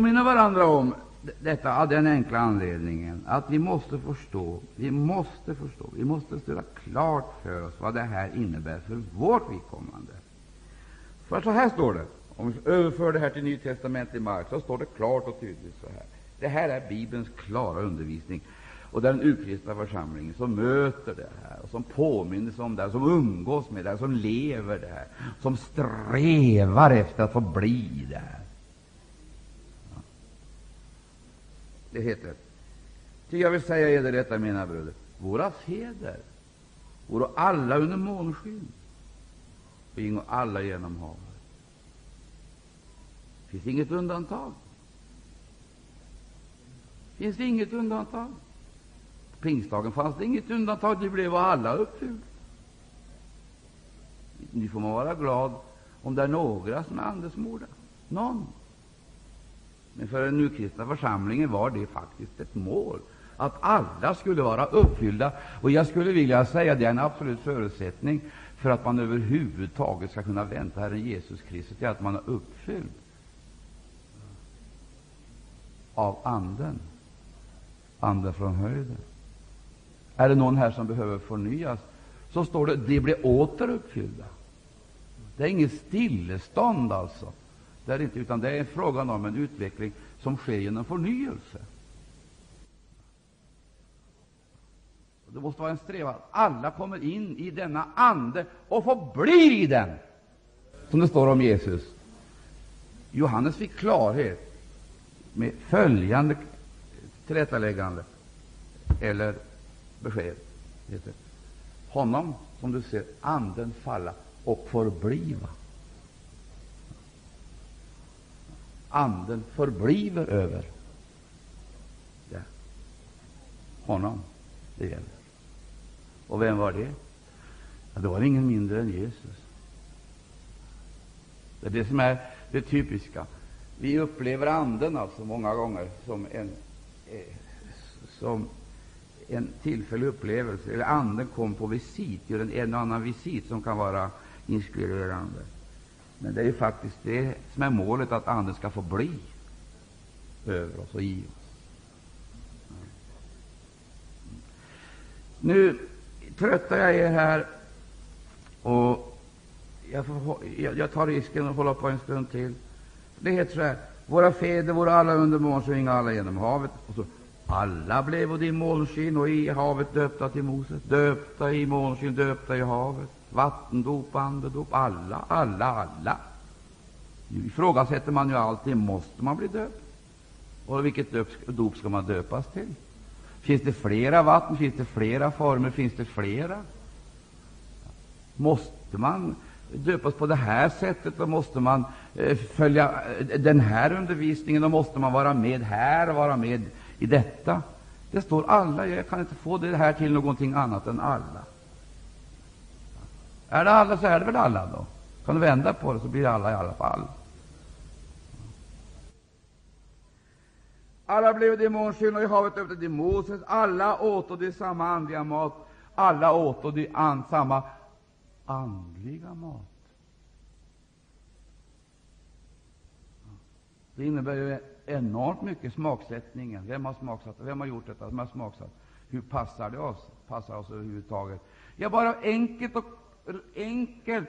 påminna varandra om detta av den enkla anledningen att vi måste förstå, vi måste förstå, vi måste göra klart för oss vad det här innebär för vårt vidkommande. För så här står det, om vi överför det här till nytestamentlig mark, så står det klart och tydligt så här. Det här är Bibelns klara undervisning. Och den urkristna församlingen som möter det här, som påminner sig om det här, som umgås med det här, som lever det här, som strävar efter att få bli det här. Det heter Ty jag vill säga er detta, mina bröder, våra fäder vore alla under månskyn och gingo alla genom havet. finns inget undantag. finns inget undantag. På pingstdagen fanns det inget undantag, det blev alla uppfyllda. Nu får man vara glad om det är några som är andesmorda. Någon. Men för den nukristna församlingen var det faktiskt ett mål att alla skulle vara uppfyllda. Och jag skulle vilja säga att det är en absolut förutsättning för att man överhuvudtaget skall kunna vänta Herren Jesus Kristus, det är att man är uppfylld av Anden, Anden från höjden. Är det någon här som behöver förnyas, så står det de blir åter uppfyllda. Det är inget stillestånd alltså. Det är inte, utan det är frågan om en utveckling som sker genom förnyelse. Det måste vara en strävan att alla kommer in i denna ande och får bli i den, som det står om Jesus. Johannes fick klarhet med följande tillrättaläggande eller besked. Heter. Honom, som du ser, anden falla och förbliva. Anden förbliver över ja. honom det gäller. Och vem var det? Ja, det var ingen mindre än Jesus. Det är det som är det typiska. Vi upplever Anden alltså många gånger som en, eh, som en tillfällig upplevelse. Eller Anden kom på visit, gör en, en och annan visit som kan vara inspirerande. Men det är faktiskt det som är målet, att Anden ska få bli över oss och i oss. Nu tröttar jag er här, och jag, får, jag, jag tar risken att hålla på en stund till. Det heter så här, våra fäder vore alla under molnsken, alla genom havet. Och så, alla blev i molnsken och i havet döpta till Moses, döpta i molnsken, döpta i havet vattendop, andedop, alla, alla, alla. Nu ifrågasätter man ju alltid, måste man bli döpt? Och vilket dop ska man döpas till? Finns det flera vatten? Finns det flera former? Finns det flera? Måste man döpas på det här sättet? Och måste man eh, följa eh, den här undervisningen? Och måste man vara med här och vara med i detta? Det står alla. Jag kan inte få det här till någonting annat än alla. Är det alla, så är det väl alla då. Kan du vända på det, så blir det alla i alla fall. Alla blev de i havet efter de Moses. Alla åt de samma andliga mat. Alla åt de an, samma andliga mat. Det innebär ju enormt mycket smaksättningen. Vem har smaksatt Vem har gjort detta? Vem har smaksatt? Hur passar det oss? Passar oss överhuvudtaget? Ja, bara enkelt och enkelt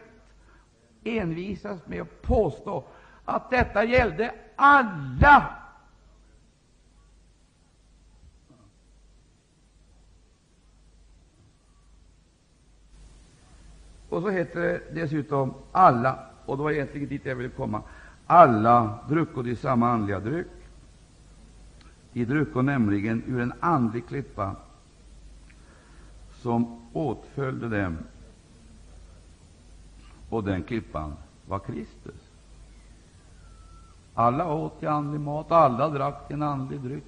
envisas med att påstå att detta gällde alla. Och så heter det dessutom alla, och det var egentligen dit jag ville komma. Alla drucko de samma andliga dryck. De drucko nämligen ur en andlig klippa som åtföljde dem och den klippan var Kristus. Alla åt i andlig mat, alla drack en andlig dryck.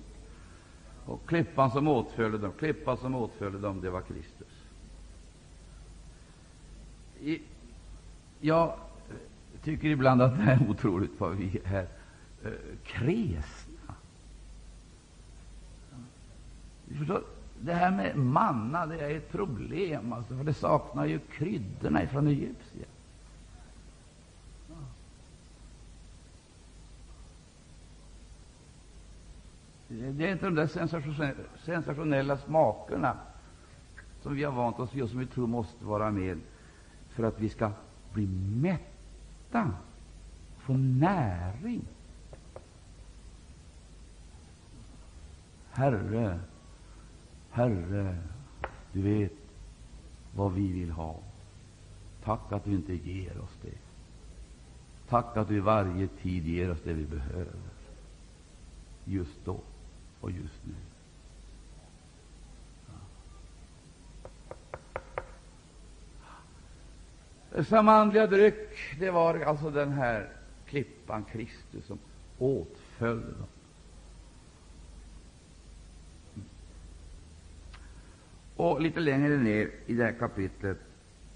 Och klippan som åtföljde dem, klippan som åtföljde dem, det var Kristus. I, jag tycker ibland att det är otroligt vad vi är eh, kresna. Förstår, det här med manna det är ett problem, alltså, för det saknar ju kryddorna från Egypten. Det är inte de där sensationella smakerna som vi har vant oss vid och som vi tror måste vara med för att vi skall bli mätta, få näring. Herre, Herre, du vet vad vi vill ha. Tack att du inte ger oss det. Tack att du i varje tid ger oss det vi behöver. Just då och just nu. Samma andliga dryck, det var alltså den här klippan Kristus som åtföljde dem. Och litet längre ner i det här kapitlet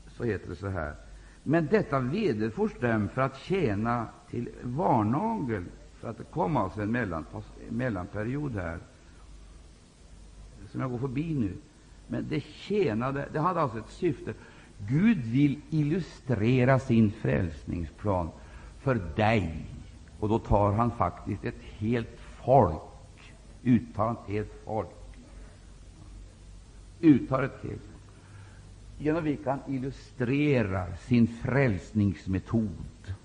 så heter det så här. Men detta vederfors dem för att tjäna till varnagel, så att det kom alltså en mellanperiod här, som jag går förbi nu. Men det tjänade, det hade alltså ett syfte. Gud vill illustrera sin frälsningsplan för dig. Och då tar han faktiskt ett helt folk, uttar ett helt folk, uttar ett helt genom vilka han illustrerar sin frälsningsmetod.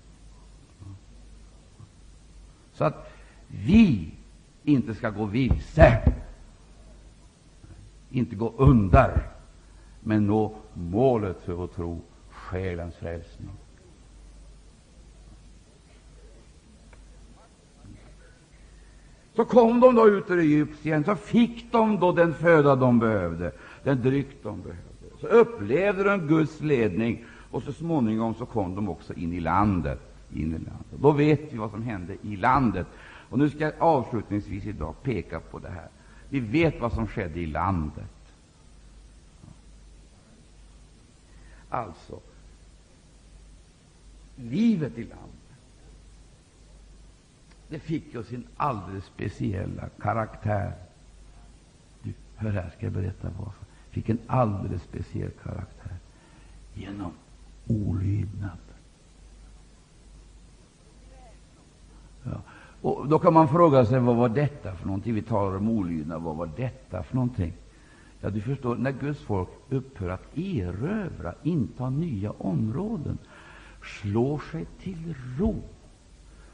Så att vi inte ska gå vilse, inte gå under, men nå målet för vår tro, själens frälsning. Så kom de då ut ur Egypten, så fick de då den föda de behövde, den dryck de behövde. Så upplevde de Guds ledning, och så småningom så kom de också in i landet. In i landet. Då vet vi vad som hände i landet. Och Nu ska jag avslutningsvis idag peka på det här. Vi vet vad som skedde i landet. Alltså, livet i landet det fick ju sin alldeles speciella karaktär. Du, hör här, ska jag berätta varför. fick en alldeles speciell karaktär genom olydnad. Och Då kan man fråga sig vad var detta för någonting. Vi talar om olydnad. Vad var detta för någonting? Ja, du förstår, när Guds folk upphör att erövra, inta nya områden, slår sig till ro,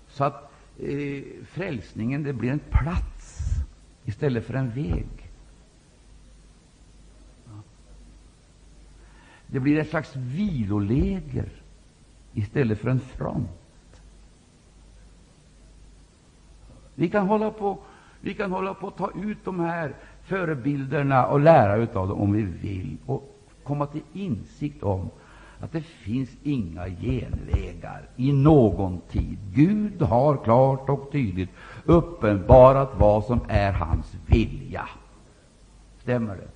så att eh, frälsningen det blir en plats istället för en väg. Det blir ett slags viloläger istället för en front. Vi kan hålla på vi kan hålla på att ta ut de här förebilderna och lära av dem om vi vill och komma till insikt om att det finns inga genvägar i någon tid. Gud har klart och tydligt uppenbarat vad som är hans vilja. Stämmer det?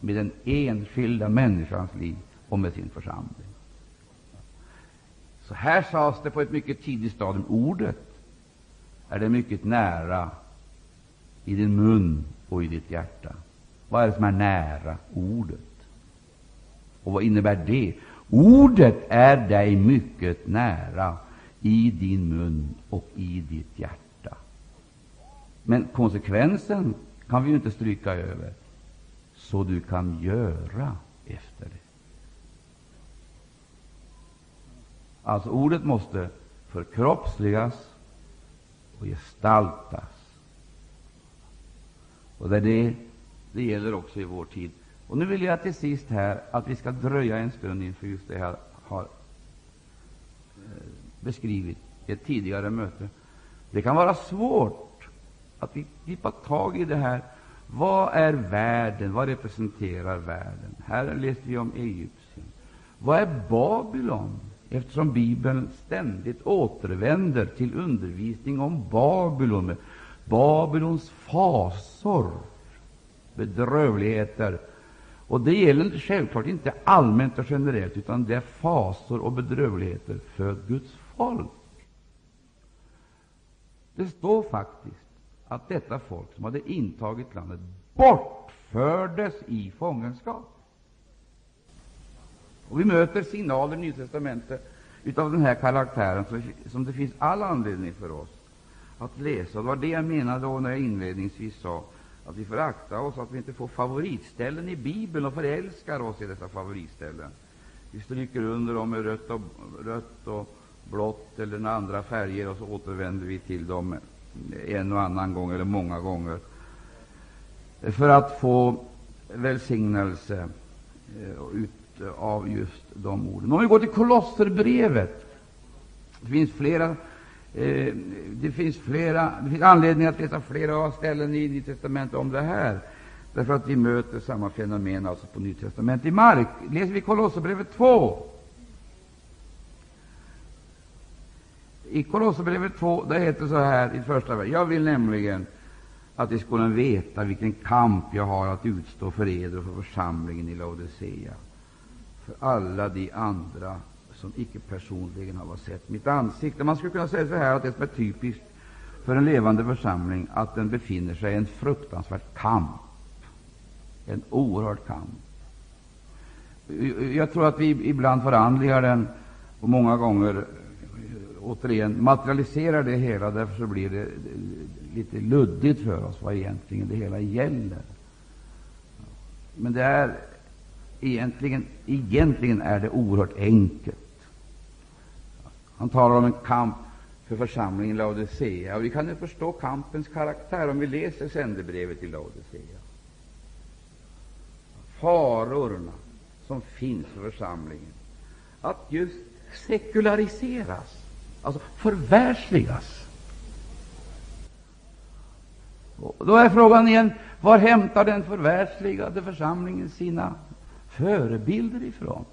Med den enskilda människans liv och med sin församling. Så här sades det på ett mycket tidigt stadium. Ordet är det mycket nära i din mun och i ditt hjärta. Vad är det som är nära ordet? Och vad innebär det? Ordet är dig mycket nära i din mun och i ditt hjärta. Men konsekvensen kan vi ju inte stryka över, så du kan göra efter det. Alltså, ordet måste förkroppsligas och gestaltas. Och det, är det, det gäller också i vår tid. Och Nu vill jag till sist här att vi ska dröja en stund inför just det jag har eh, beskrivit i ett tidigare möte. Det kan vara svårt att gripa tag i det här. Vad är världen? Vad representerar världen? Här läste vi om Egypten. Vad är Babylon? Eftersom Bibeln ständigt återvänder till undervisning om Babylon, Babylons fasor, bedrövligheter. Och det gäller självklart inte allmänt och generellt, utan det är fasor och bedrövligheter för Guds folk. Det står faktiskt att detta folk som hade intagit landet bortfördes i fångenskap. Och vi möter signaler i Nya testamentet av den här karaktären, som det finns all anledning för oss att läsa. Det var det jag menade då när jag inledningsvis sa att vi får akta oss att vi inte får favoritställen i Bibeln och förälskar oss i dessa favoritställen. Vi stryker under dem med rött och, rött och blått eller några andra färger och så återvänder vi till dem en och annan gång eller många gånger för att få välsignelse eh, ut Eh, av just de orden. Om vi går till Kolosserbrevet. Det finns flera eh, det finns flera det finns anledning att läsa flera ställen i Nya testamentet om det här. Därför att vi möter samma fenomen alltså på Nya testamentet. I mark läser vi Kolosserbrevet 2. I Kolosserbrevet 2 där heter det så här i första versen. Jag vill nämligen att ni skulle veta vilken kamp jag har att utstå för eder och för församlingen i Laodicea, för alla de andra som icke personligen har sett mitt ansikte. Man skulle kunna säga så här att det som är typiskt för en levande församling att den befinner sig i en fruktansvärd kamp, en oerhörd kamp. Jag tror att vi ibland förandligar den och många gånger återigen materialiserar det hela. Därför så blir det lite luddigt för oss vad egentligen det hela gäller. Men det är egentligen, egentligen är det oerhört enkelt. Han talar om en kamp för församlingen i Laodicea. Och vi kan ju förstå kampens karaktär om vi läser sändebrevet till Laodicea. Farorna som finns för församlingen att just sekulariseras, alltså förvärldsligas. Och då är frågan igen, var hämtar den förvärldsligade församlingen sina förebilder ifrån?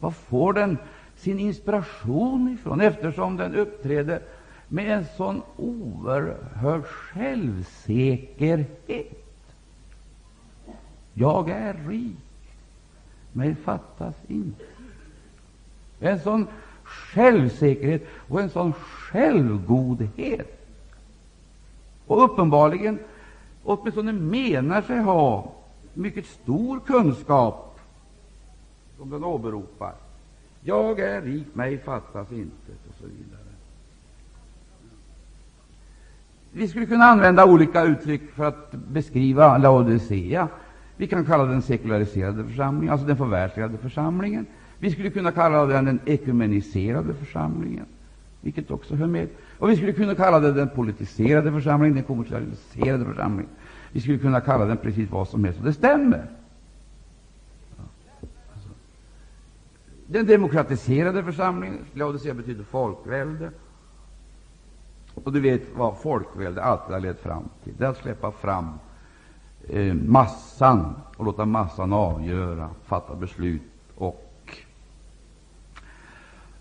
Var får den sin inspiration ifrån, eftersom den uppträder med en sån oerhörd självsäkerhet? Jag är rik, mig fattas inte. En sån självsäkerhet och en sån självgodhet och uppenbarligen åtminstone menar sig ha mycket stor kunskap, som den åberopar. Jag är rik, mig fattas inte, och så vidare. Vi skulle kunna använda olika uttryck för att beskriva Laodicea. Vi kan kalla den sekulariserade församlingen, alltså den förvärldsligade församlingen. Vi skulle kunna kalla den den ekumeniserade församlingen, vilket också hör med. Och vi skulle kunna kalla den den politiserade församlingen, den kommersialiserade församlingen. Vi skulle kunna kalla den precis vad som helst, och det stämmer. Den demokratiserade församlingen, Laodicea betyder folkvälde. Och du vet vad folkvälde alltid har lett fram till. Det är att släppa fram eh, massan och låta massan avgöra, fatta beslut och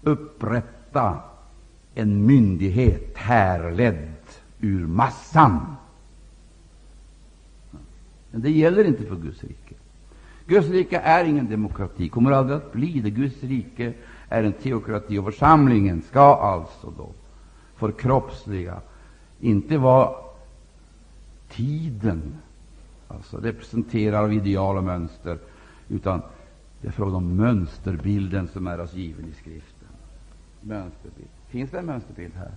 upprätta en myndighet härledd ur massan. Men det gäller inte för Guds rike. Guds rike är ingen demokrati, kommer aldrig att bli det. Guds rike är en teokrati, och församlingen ska alltså då förkroppsliga, inte vad tiden alltså representerar av ideal och mönster, utan det är frågan om mönsterbilden som är oss given i Skriften. Mönsterbild. Finns det en mönsterbild här?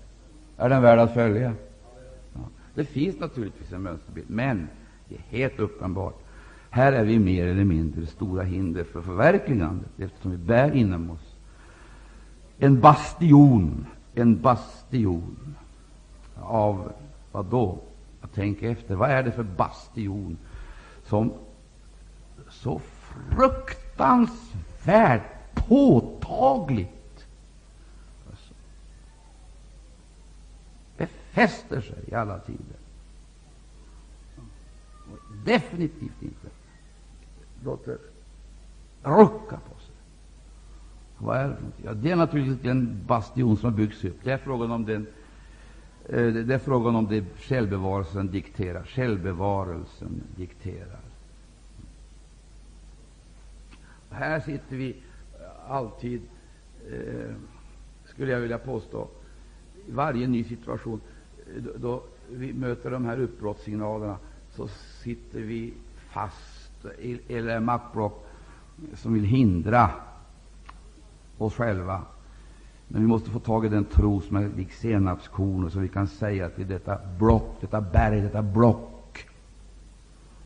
Är den värd att följa? Ja. Det finns naturligtvis en mönsterbild, men det är helt uppenbart. Här är vi mer eller mindre stora hinder för förverkligandet, eftersom vi bär inom oss en bastion, en bastion av vad då? Att tänka efter. Vad är det för bastion som så fruktansvärt påtagligt befäster sig i alla tider. Definitivt inte låter rucka på sig. Vad är det? Ja, det är naturligtvis den bastion som har byggts upp. Det är frågan om den eh, det är frågan om det självbevarelsen dikterar. Självbevarelsen dikterar. Här sitter vi alltid, eh, skulle jag vilja påstå, i varje ny situation då vi möter de här uppbrottssignalerna så sitter vi fast, eller maktblock som vill hindra oss själva. Men vi måste få tag i den tro som är lik senapskorn, så vi kan säga till detta block, detta berg, detta block,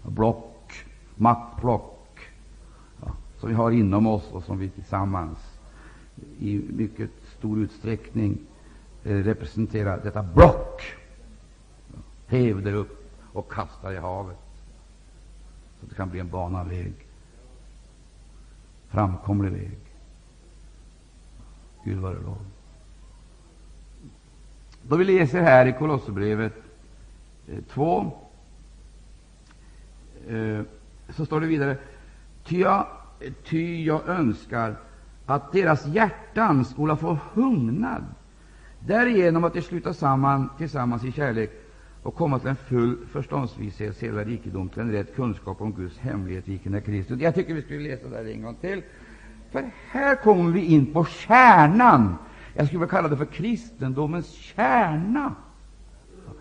block, maktblock, ja, som vi har inom oss och som vi tillsammans i mycket stor utsträckning eh, representerar. Detta block. Häv det upp och kasta i havet, så att det kan bli en banaväg, framkomlig väg. Gud vare lov. Då vi läser här i Kolosserbrevet eh, 2 eh, så står det vidare ty jag, ty jag önskar att deras hjärtan skola få hungnad därigenom att de slutar samman tillsammans i kärlek och komma till en full förståndsvishet, hela rikedom, till en rätt kunskap om Guds hemlighet, vilken är Kristus. Jag tycker vi skulle läsa det en gång till. För här kommer vi in på kärnan. Jag skulle vilja kalla det för kristendomens kärna.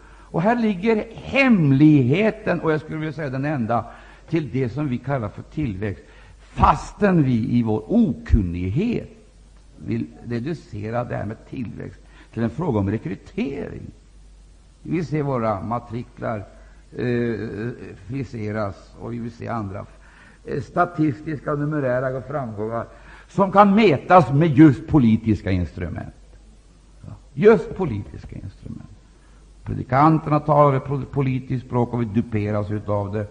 Och här ligger hemligheten, och jag skulle vilja säga den enda, till det som vi kallar för tillväxt, fastän vi i vår okunnighet vill reducera det här med tillväxt till en fråga om rekrytering. Vi vill se våra matriklar eh, friseras, och vi vill se andra eh, statistiska och numerära framgångar som kan mätas med just politiska instrument. Just politiska instrument. Predikanterna talar ett politiskt språk och vi duperas av det.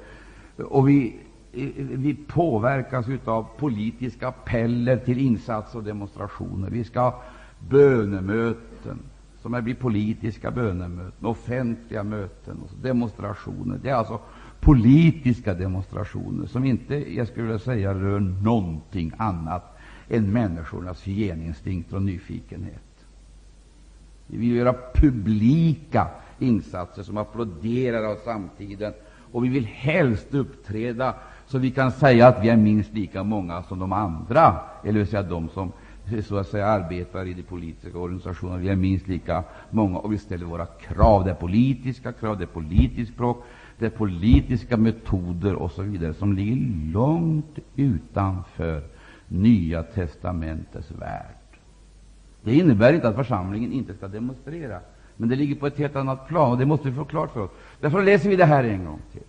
Och vi, eh, vi påverkas av politiska appeller till insatser och demonstrationer. Vi ska ha bönemöten som blir politiska bönemöten, offentliga möten och demonstrationer. Det är alltså politiska demonstrationer som inte, jag skulle vilja säga, rör någonting annat än människornas hygieninstinkt och nyfikenhet. Vi vill göra publika insatser som applåderar av samtiden, och vi vill helst uppträda så vi kan säga att vi är minst lika många som de andra, eller vill säga de som så att säga arbetar i de politiska organisationerna. Vi är minst lika många, och vi ställer våra krav. Det är politiska krav, det är politiskt språk, det är politiska metoder och så vidare som ligger långt utanför Nya testamentets värld. Det innebär inte att församlingen inte skall demonstrera, men det ligger på ett helt annat plan, och det måste vi få klart för oss. Därför läser vi det här en gång till.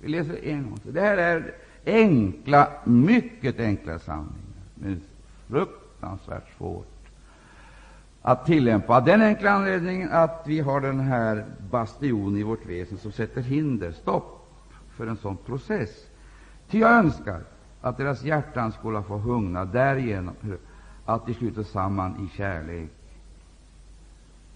Vi läser en gång till. Det här är enkla, mycket enkla sanningar, men fruktansvärt svårt att tillämpa, av den enkla anledningen att vi har den här bastionen i vårt väsen som sätter hinder, stopp, för en sån process. Ty jag önskar att deras hjärtan skulle få hungna därigenom att de sluter samman i kärlek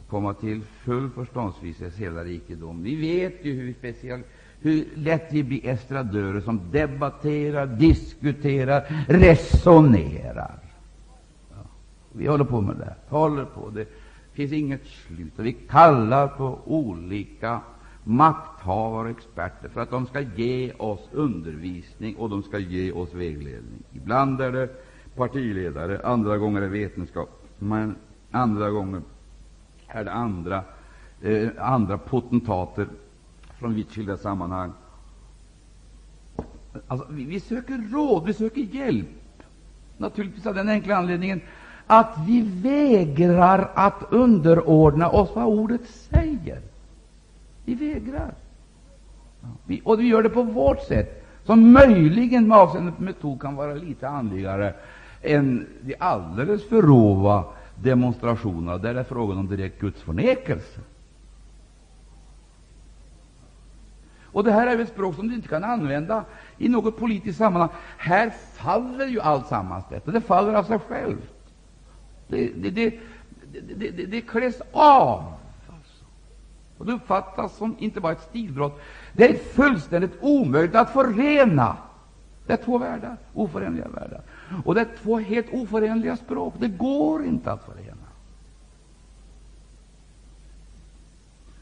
komma till full förståndsvishet, hela rikedom. Vi vet ju hur, speciell, hur lätt vi blir estradörer som debatterar, diskuterar, resonerar. Vi håller på med det. Håller på. Det finns inget slut. Vi kallar på olika makthavare och experter för att de skall ge oss undervisning och de ska ge oss vägledning. Ibland är det partiledare, andra gånger är det vetenskap, men andra gånger är det andra, eh, andra potentater från vitt skilda sammanhang. Alltså, vi, vi söker råd, vi söker hjälp, naturligtvis av den enkla anledningen att vi vägrar att underordna oss vad ordet säger. Vi vägrar. Vi, och vi gör det på vårt sätt, som möjligen med avseende på metod kan vara lite andligare än de alldeles för råva demonstrationerna, där det är frågan om direkt gudsförnekelse. Och det här är ett språk som du inte kan använda i något politiskt sammanhang. Här faller ju allt sammans detta. Det faller av sig självt. Det, det, det, det, det, det kläs av. Och det uppfattas som inte bara ett stilbrott. Det är fullständigt omöjligt att förena. Det är två världar, oförenliga världar. Och det är två helt oförenliga språk. Det går inte att förena.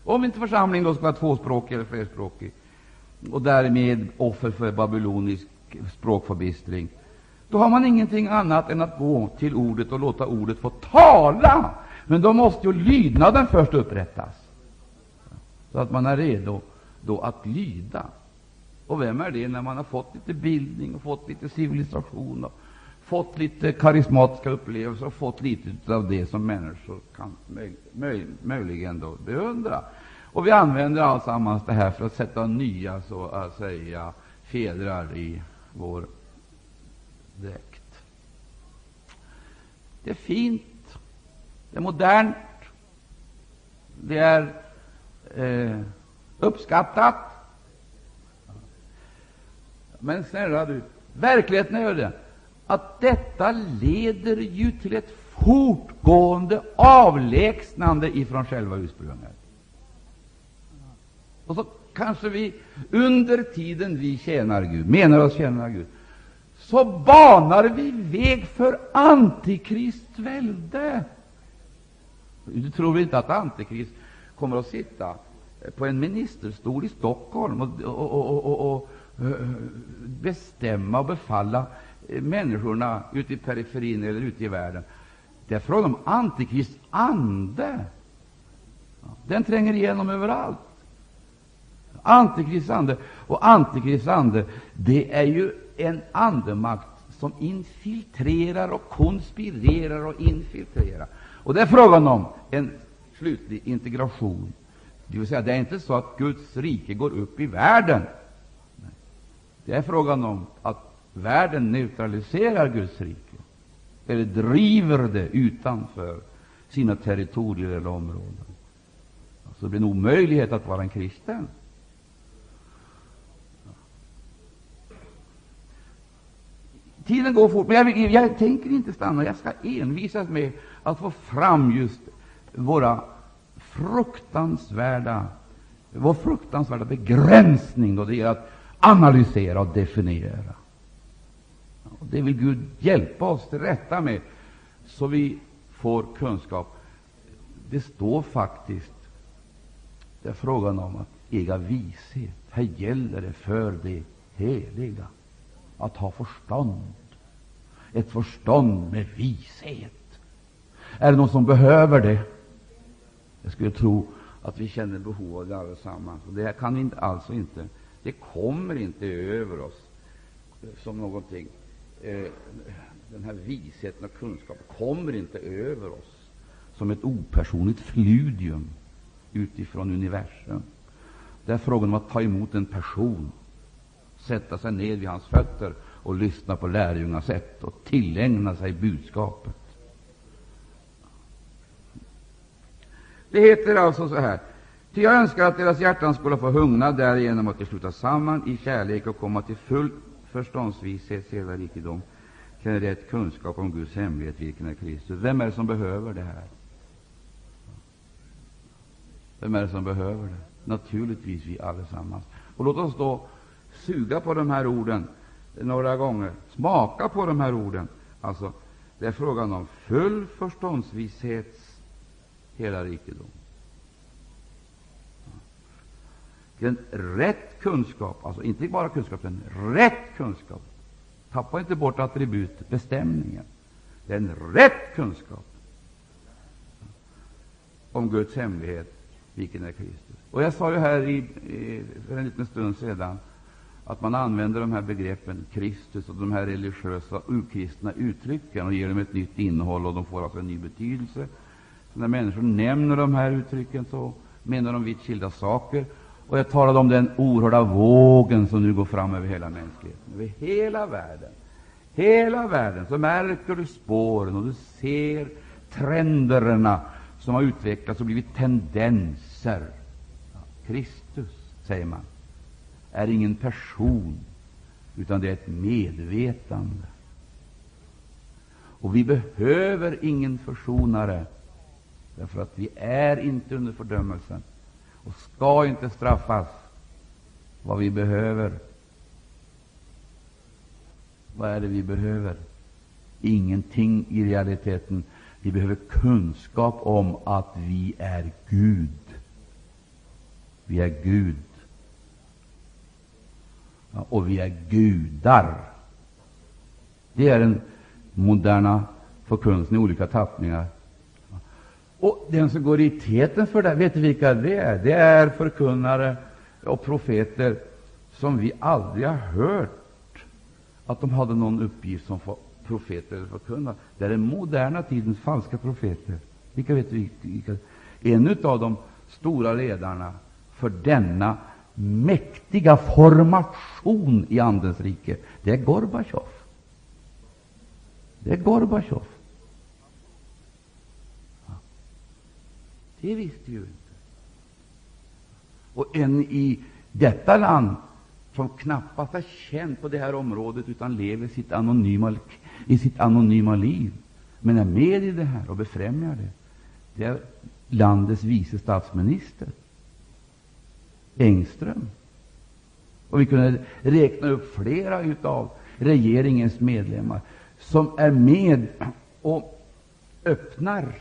Om inte församlingen då ska vara tvåspråkig eller flerspråkig och därmed offer för babylonisk språkförbistring, då har man ingenting annat än att gå till ordet och låta ordet få tala. Men då måste ju lydnaden först upprättas, så att man är redo då att lyda. Och vem är det när man har fått lite bildning och fått lite civilisation och fått lite karismatiska upplevelser och fått lite av det som människor kan möj, möj, möjligen då beundra. Och vi använder alltsammans det här för att sätta nya så att säga fjädrar i vår dräkt. Det är fint, det är modernt, det är eh, uppskattat. Men snälla du, verkligheten är ju det att detta leder ju till ett fortgående avlägsnande ifrån själva ursprunget. Och så kanske vi under tiden vi tjänar Gud, menar oss tjäna Gud, så banar vi väg för Antikrists välde. Du tror inte att Antikrist kommer att sitta på en ministerstol i Stockholm och, och, och, och, och eh, bestämma och befalla människorna ute i periferin eller ute i världen. Det är frågan om Antikrists ande. Den tränger igenom överallt. Antikrists ande. Och Antikrists ande, det är ju en andemakt som infiltrerar och konspirerar och infiltrerar. Och det är frågan om en slutlig integration. Det vill säga, det är inte så att Guds rike går upp i världen. Det är frågan om att världen neutraliserar Guds rike, eller driver det utanför sina territorier eller områden. Så det blir en omöjlighet att vara en kristen. Tiden går fort, men jag, jag, tänker inte stanna. Jag ska envisas med att få fram just våra fruktansvärda, vår fruktansvärda begränsning då det gäller att analysera och definiera. Och det vill Gud hjälpa oss till rätta med, så vi får kunskap. Det står faktiskt, det är frågan om att äga vishet. Här gäller det för det heliga att ha förstånd. Ett förstånd med vishet. Är det någon som behöver det? Jag skulle tro att vi känner behov av det allesammans. Och det kan vi alltså inte, det kommer inte över oss som någonting eh, den här visheten och kunskapen kommer inte över oss som ett opersonligt fludium utifrån universum. Det är frågan om att ta emot en person, sätta sig ned vid hans fötter och lyssna på lärjungasätt sätt och tillägna sig budskapet. Det heter alltså så här. Ty jag önskar att deras hjärtan skulle få hungna därigenom att de sluta samman i kärlek och komma till full förståndsvishet, hela rikedom, till rätt kunskap om Guds hemlighet, vilken är Kristus. Vem är det som behöver det här? Vem är det som behöver det? Naturligtvis vi allesammans. Och låt oss då suga på de här orden några gånger, smaka på de här orden. Alltså, det är frågan om full förståndsvishets hela rikedom. En rätt kunskap, alltså inte bara kunskap, utan rätt kunskap. Tappa inte bort attribut, bestämningen. Det är en rätt kunskap om Guds hemlighet, vilken är Kristus. Och Jag sa ju här i, i, för en liten stund sedan att man använder de här begreppen Kristus och de här religiösa, okristna uttrycken och ger dem ett nytt innehåll, och de får alltså en ny betydelse. Så när människor nämner de här uttrycken så menar de vitt skilda saker. Och jag talade om den oerhörda vågen som nu går fram över hela mänskligheten, över hela världen. Hela världen, så märker du spåren och du ser trenderna som har utvecklats och blivit tendenser. Kristus, säger man, är ingen person, utan det är ett medvetande. Och vi behöver ingen försonare, därför att vi är inte under fördömelsen och ska inte straffas. Vad vi behöver Vad är det vi behöver? Ingenting i realiteten. Vi behöver kunskap om att vi är Gud. Vi är Gud. Och vi är gudar. Det är den moderna förkunnelsen i olika tappningar. Och den som går i täten för det, vet du vilka det är? Det är förkunnare och profeter som vi aldrig har hört att de hade någon uppgift som profeter eller förkunnare. Det är den moderna tidens falska profeter. Vilka vet vi? Vilka? En av de stora ledarna för denna mäktiga formation i Andens rike, det är Gorbatjov. Det är Gorbatjov. Det visste ju inte. Och en i detta land som knappast är känd på det här området utan lever sitt anonyma, i sitt anonyma liv, men är med i det här och befrämjar det, det är landets vice statsminister, Engström. Och vi kunde räkna upp flera av regeringens medlemmar som är med och öppnar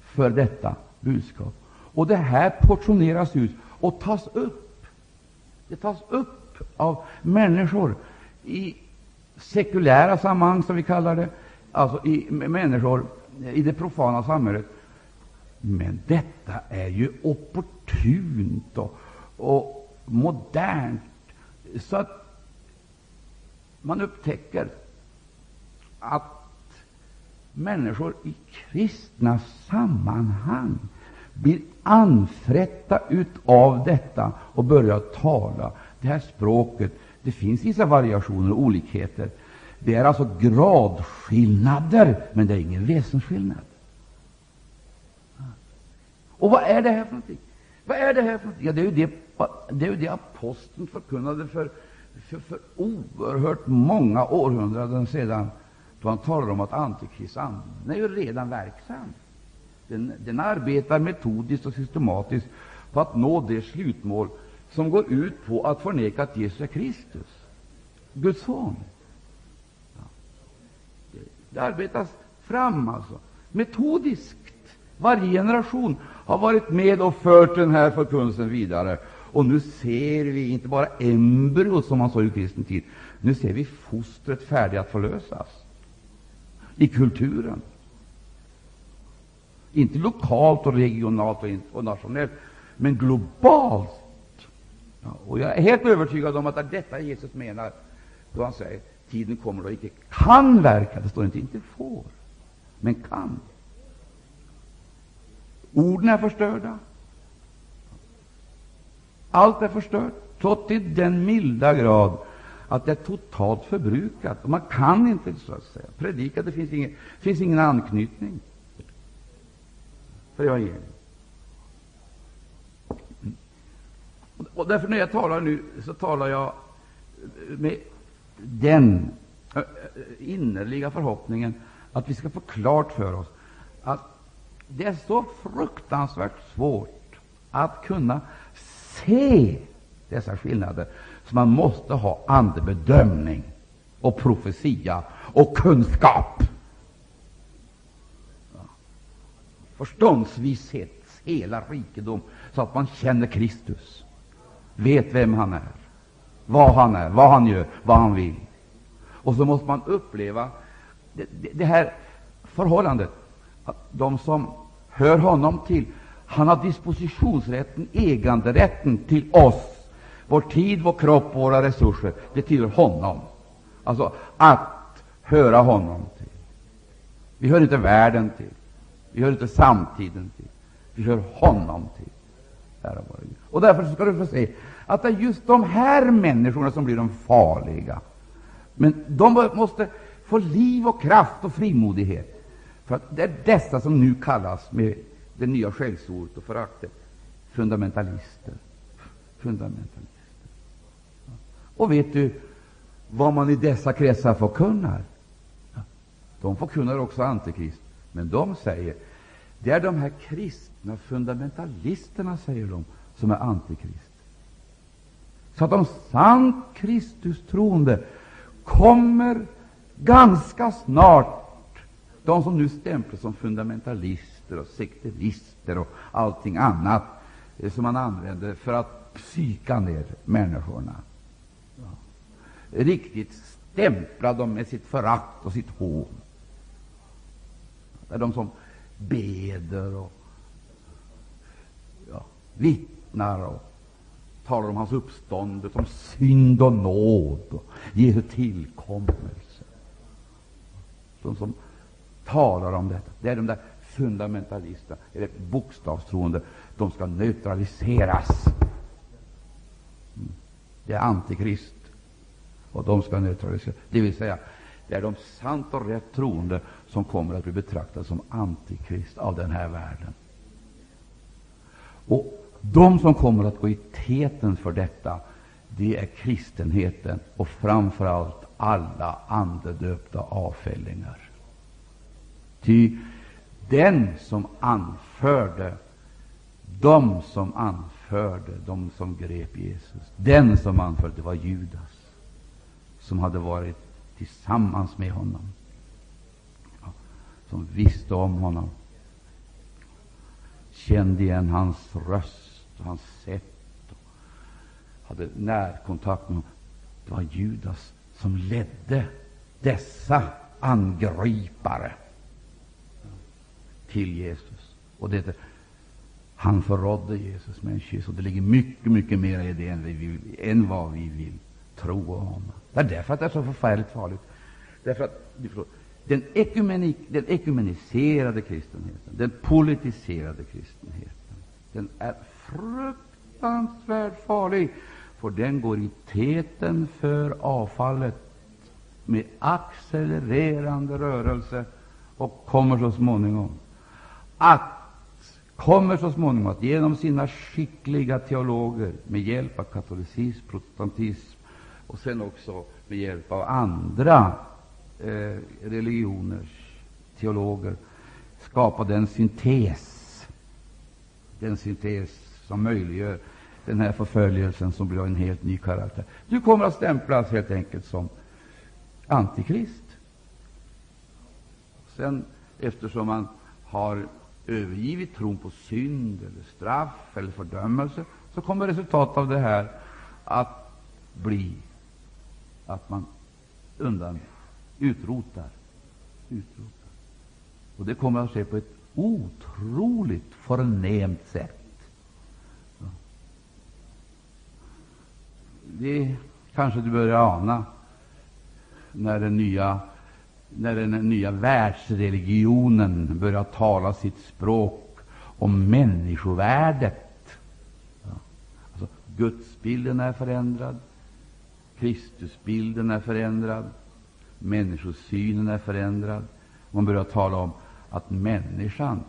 för detta budskap. Och det här portioneras ut och tas upp. Det tas upp av människor i sekulära sammanhang, som vi kallar det, alltså i människor i det profana samhället. Men detta är ju opportunt Då och modernt, så att man upptäcker att människor i kristna sammanhang blir anfrätta av detta och börjar tala det här språket. Det finns vissa variationer och olikheter. Det är alltså gradskillnader, men det är ingen väsensskillnad. Och vad är det här för någonting? Vad är det här för? Ja, det är ju det, det, är ju det aposteln förkunnade för, för, för oerhört många århundraden sedan, då han talade om att antikristanden är ju redan verksam. Den, den arbetar metodiskt och systematiskt på att nå det slutmål som går ut på att förneka att Jesus är Kristus, Guds son. Ja. Det, det arbetas fram alltså, metodiskt. Varje generation har varit med och fört den här förkunnelsen vidare. Och nu ser vi inte bara embryot, som man sa i kristen tid. Nu ser vi fostret färdigt att förlösas i kulturen. Inte lokalt, och regionalt och nationellt, men globalt. Ja, och jag är helt övertygad om att det är detta Jesus menar då han säger tiden kommer då icke kan verka. Det står inte inte får, men kan. Orden är förstörda. Allt är förstört, så till den milda grad att det är totalt förbrukat. Och man kan inte så att säga predika. Det finns ingen, finns ingen anknytning för evangeliet. Och därför när jag talar nu, så talar jag med den eh, eh, innerliga förhoppningen att vi ska få klart för oss att det är så fruktansvärt svårt att kunna se dessa skillnader, så man måste ha andebedömning och profetia och kunskap. Förståndsvishets hela rikedom, så att man känner Kristus, vet vem han är, vad han är, vad han gör, vad han vill. Och så måste man uppleva det, det, det här förhållandet de som hör honom till, han har dispositionsrätten, äganderätten till oss. Vår tid, vår kropp, våra resurser, det tillhör honom. Alltså att höra honom till. Vi hör inte världen till. Vi hör inte samtiden till. Vi hör honom till. Och därför ska du få se att det är just de här människorna som blir de farliga. Men de måste få liv och kraft och frimodighet. För att det är dessa som nu kallas med det nya skällsordet och föraktet fundamentalister. Fundamentalister. Och vet du vad man i dessa kretsar förkunnar? De förkunnar också Antikrist. Men de säger det är de här kristna fundamentalisterna, säger de, som är Antikrist. Så att de sant Kristus troende kommer ganska snart de som nu stämplas som fundamentalister och sekterister och allting annat eh, som man använder för att psyka ner människorna. Riktigt stämpla dem med sitt förakt och sitt hån. Det är de som beder och ja, vittnar och talar om hans uppståndelse, om synd och nåd och Jesu tillkommelse. de som talar om detta. Det är de där fundamentalisterna, eller bokstavstroende. De ska neutraliseras. Mm. Det är antikrist, och de ska neutraliseras. Det vill säga, det är de sant och rätt troende som kommer att bli betraktade som antikrist av den här världen. Och de som kommer att gå i täten för detta, det är kristenheten och framför allt alla andedöpta avfällingar. Ty den som anförde, de som anförde, de som grep Jesus, den som anförde, det var Judas, som hade varit tillsammans med honom, ja, som visste om honom, kände igen hans röst och hans sätt, och hade närkontakt med honom. Det var Judas som ledde dessa angripare till Jesus. Och det, han förrådde Jesus med en kyss. Och det ligger mycket, mycket mer i det än, vi vill, än vad vi vill tro om. Det är därför att det är så förfärligt farligt. Därför att den, ekumenik, den ekumeniserade kristenheten, den politiserade kristenheten, den är fruktansvärt farlig. För den går i täten för avfallet med accelererande rörelse och kommer så småningom att kommer så småningom att genom sina skickliga teologer med hjälp av katolicism, protestantism och sen också med hjälp av andra eh, religioners teologer skapa den syntes, den syntes som möjliggör den här förföljelsen som blir en helt ny karaktär. Du kommer att stämplas helt enkelt som antikrist. Sen, eftersom man har övergivit tron på synd, eller straff eller fördömelse, så kommer resultatet av det här att bli att man undan utrotar. utrotar. Och det kommer att ske på ett otroligt förnämt sätt. Det kanske du börjar ana när den nya, när den nya världsreligionen börjar tala sitt språk om människovärdet. Alltså, Gudsbilden är förändrad, Kristusbilden är förändrad, människosynen är förändrad. Man börjar tala om att människan,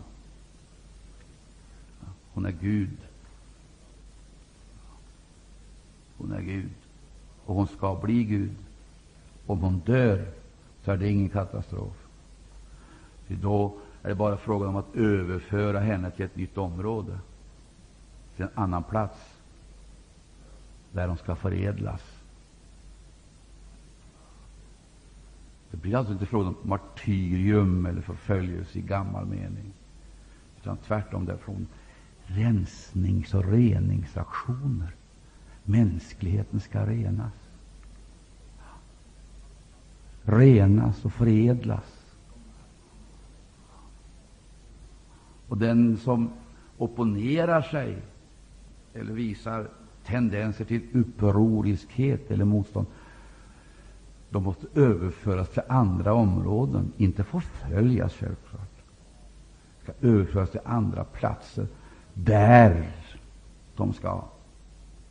hon är Gud. Hon är Gud, och hon ska bli Gud. Om hon dör, så är det ingen katastrof. För då är det bara frågan om att överföra henne till ett nytt område, till en annan plats, där hon ska förädlas. Det blir alltså inte fråga om martyrium eller förföljelse i gammal mening, utan tvärtom det är rensnings och reningsaktioner. Mänskligheten ska renas renas och förädlas. Och den som opponerar sig eller visar tendenser till upproriskhet eller motstånd, de måste överföras till andra områden, inte förföljas självklart. De ska överföras till andra platser där de ska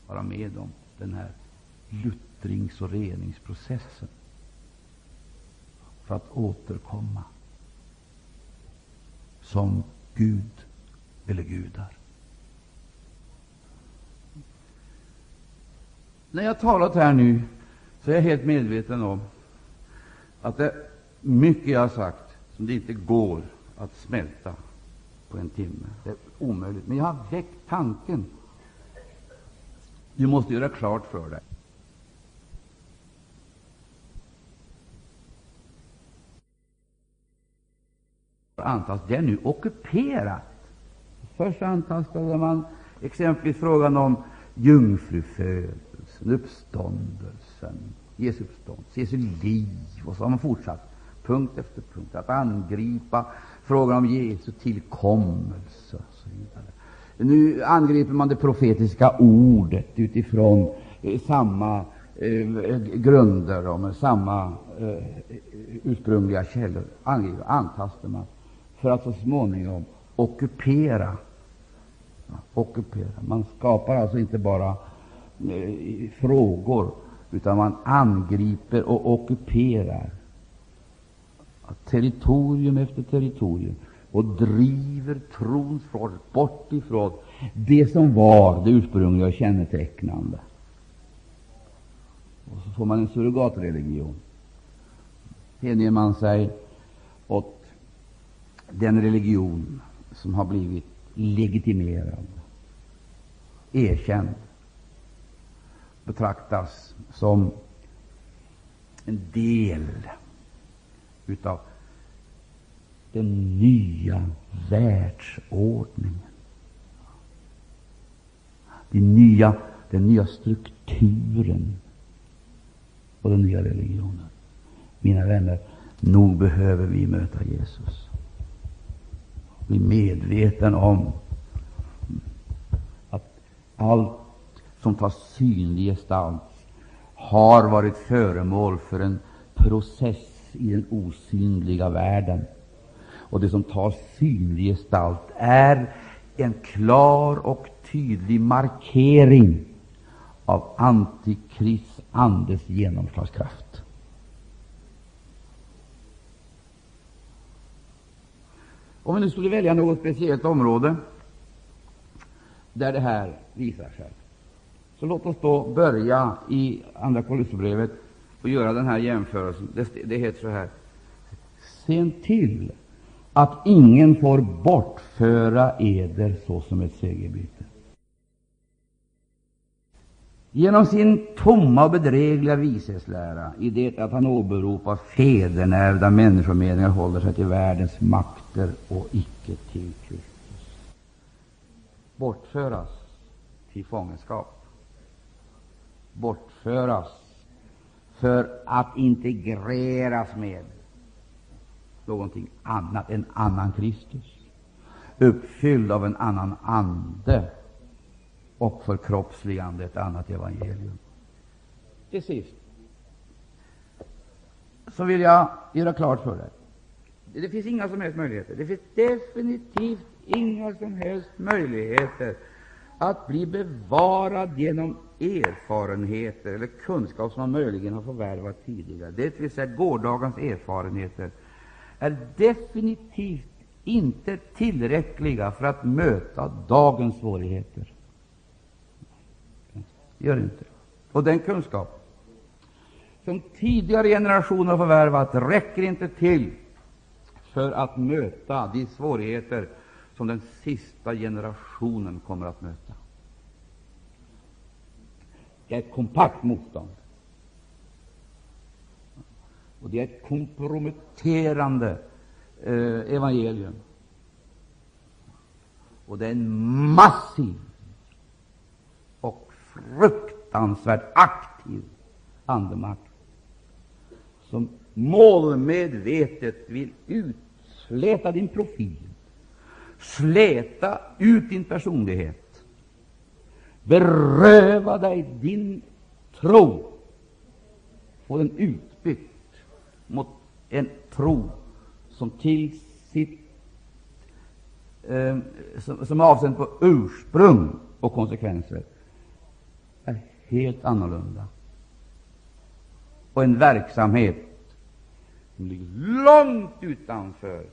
vara med om den här luttrings och reningsprocessen för att återkomma som Gud eller gudar. När jag talat här nu så är jag helt medveten om att det är mycket jag har sagt som det inte går att smälta på en timme. Det är omöjligt. Men jag har väckt tanken. Du måste göra klart för dig antas, det är nu ockuperat. Först antastade man exempelvis frågan om jungfrufödelsen, uppståndelsen, Jesu uppståndelse, Jesu liv, och så har man fortsatt punkt efter punkt att angripa frågan om Jesu tillkommelse och så vidare. Nu angriper man det profetiska ordet utifrån eh, samma eh, grunder och med samma eh, ursprungliga källor angriper, antastar man för att så småningom ockupera. ockupera. Man skapar alltså inte bara eh, frågor, utan man angriper och ockuperar territorium efter territorium och driver trons folk bort ifrån det som var det ursprungliga och kännetecknande. Och så får man en surrogatreligion. Hänger man sig åt den religion som har blivit legitimerad, erkänd, betraktas som en del utav den nya världsordningen. Den nya, den nya strukturen och den nya religionen. Mina vänner, nog behöver vi möta Jesus. Bli medveten om att allt som tar synlig gestalt har varit föremål för en process i den osynliga världen. Och det som tar synlig gestalt är en klar och tydlig markering av Antikrists andes genomslagskraft. Om vi nu skulle välja något speciellt område där det här visar sig, så låt oss då börja i Andra kolosserbrevet och göra den här jämförelsen. Det, det heter så här. Se till att ingen får bortföra eder såsom ett segerbyte. Genom sin tomma och bedrägliga vishetslära, i det att han åberopar federnärvda människomeningar, håller sig till världens makt makter och icke till Kristus. Bortföras till fångenskap. Bortföras för att integreras med någonting annat, en annan Kristus, uppfylld av en annan ande och förkroppsligande ett annat evangelium. Till sist så vill jag göra klart för dig det finns inga som helst möjligheter. Det finns definitivt inga som helst möjligheter att bli bevarad genom erfarenheter eller kunskap som man möjligen har förvärvat tidigare. Det vill säga gårdagens erfarenheter är definitivt inte tillräckliga för att möta dagens svårigheter. Gör inte. Och den kunskap som tidigare generationer har förvärvat räcker inte till för att möta de svårigheter som den sista generationen kommer att möta. Det är ett kompakt motstånd. Och det är ett komprometterande eh, evangelium. Och det är en massiv och fruktansvärt aktiv andemakt som målmedvetet vill utsläta din profil, släta ut din personlighet, beröva dig din tro, få den utbytt mot en tro som till sitt eh, som, som är avsänd på ursprung och konsekvenser är helt annorlunda. Och en verksamhet som ligger långt utanför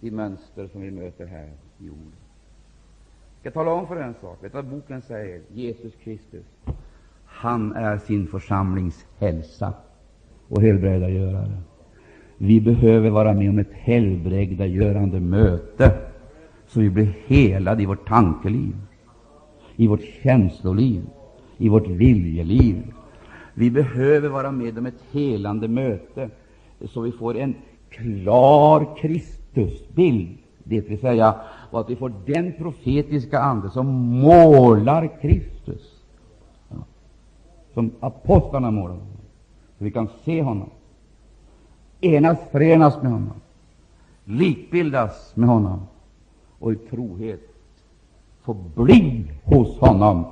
de mönster som vi möter här i jorden. Jag ska tala om för en sak. Vet du vad boken säger? Jesus Kristus, han är sin församlings hälsa och helbrägdagörare. Vi behöver vara med om ett helbrägdagörande möte, så vi blir helade i vårt tankeliv, i vårt känsloliv, i vårt viljeliv. Vi behöver vara med om ett helande möte, så vi får en klar Kristusbild, det vill säga att vi får den profetiska ande som målar Kristus, som apostlarna målar, så vi kan se honom, enas, förenas med honom, likbildas med honom. Och i trohet få bli hos honom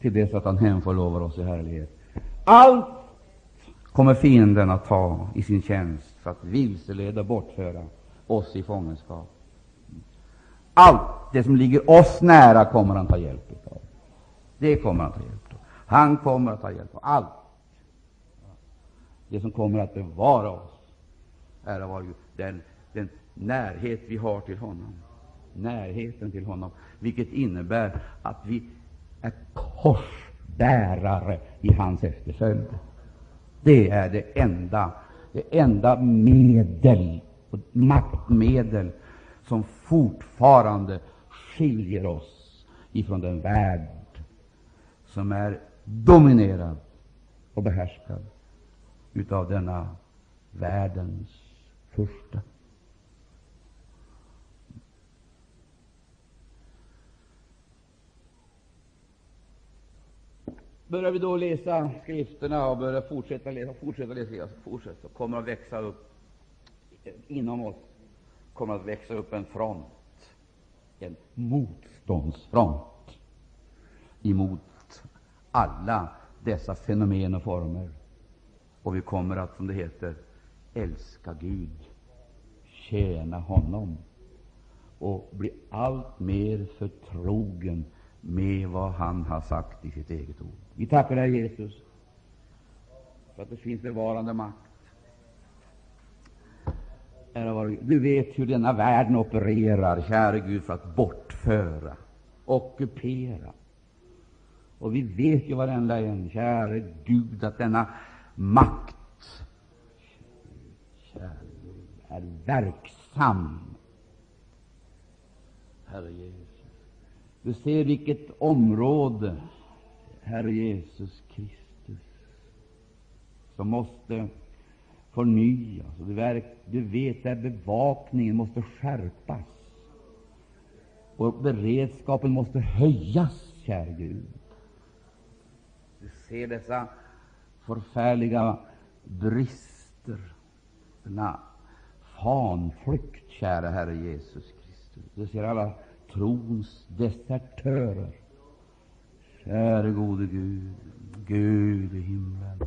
till dess att han hemförlovar oss i härlighet. Allt kommer fienden att ta i sin tjänst för att vilseleda och bortföra oss i fångenskap. Allt det som ligger oss nära kommer han ta hjälp av. Det kommer han ta hjälp av. Han kommer att ta hjälp av allt. Det som kommer att bevara oss, ära var ju den, den närhet vi har till honom. Närheten till honom, vilket innebär att vi är korsbärare i hans efterföljd. Det är det enda, det enda medel, maktmedel, som fortfarande skiljer oss ifrån den värld som är dominerad och behärskad utav denna världens första. Börjar vi då läsa skrifterna och börjar fortsätta läsa, fortsätta läsa, fortsätta, kommer att växa upp inom oss kommer att växa upp en front, en motståndsfront emot alla dessa fenomen och former. Och vi kommer att, som det heter, älska Gud, tjäna honom och bli allt mer förtrogen med vad han har sagt i sitt eget ord. Vi tackar dig, Jesus, för att det finns bevarande makt. Du vet hur denna världen opererar, käre Gud, för att bortföra, ockupera. Och vi vet ju varenda en, käre Gud, att denna makt käre Gud, är verksam. Herre Jesus. Du ser vilket område, Herre Jesus Kristus, som måste förnyas. Och du, du vet att bevakningen måste skärpas och beredskapen måste höjas, käre Gud. Du ser dessa förfärliga brister, denna fanflykt, kära Herre Jesus Kristus. Du ser alla trons desertörer. Käre gode Gud, Gud i himlen.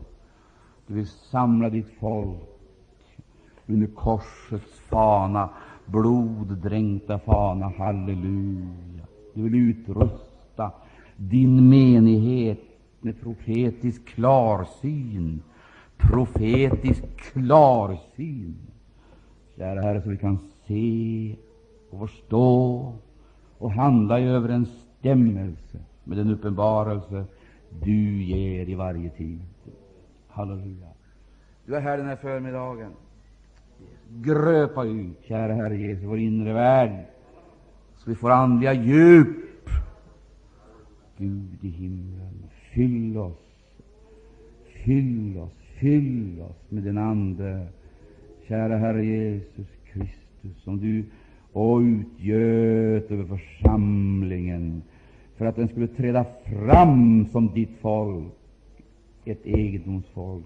Du vill samla ditt folk under korsets fana, bloddränkta fana. Halleluja. Du vill utrusta din menighet med profetisk klarsyn. Profetisk klarsyn. Kära Herre, så vi kan se och förstå och handla i överensstämmelse med den uppenbarelse du ger i varje tid. Halleluja. Du är här den här förmiddagen. Gröpa ut, kära Herre Jesus, vår inre värld, så vi får andliga djup. Gud i himlen, fyll oss, fyll oss, fyll oss med din Ande, kära Herre Jesus Kristus, som du och utgöt över församlingen för att den skulle träda fram som ditt folk ett egendomsfolk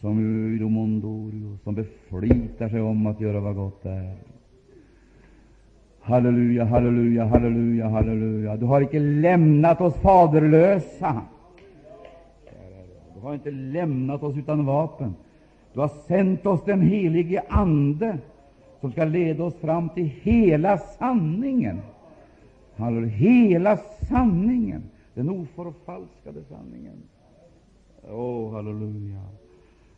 som Udomondorio, som beflitar sig om att göra vad gott är. Halleluja, halleluja, halleluja, halleluja. Du har icke lämnat oss faderlösa. Du har inte lämnat oss utan vapen. Du har sänt oss den helige Ande, som skall leda oss fram till hela sanningen. Halleluja, hela sanningen, den oförfalskade sanningen. Åh, oh, halleluja.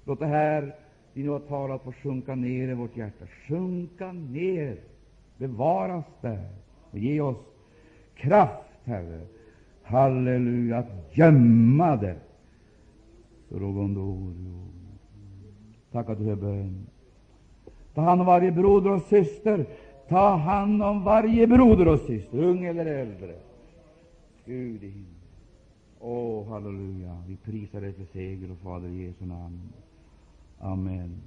Låt det här vi nu har talat få sjunka ner i vårt hjärta. Sjunka ner, bevaras där och ge oss kraft, Herre. Halleluja, att gömma det. Tack att du hör bön. Ta hand om varje broder och syster. Ta hand om varje broder och syster, ung eller äldre. Gud i himlen. Åh, oh, halleluja. Vi prisar dig för seger och Fader i Jesu namn. Amen.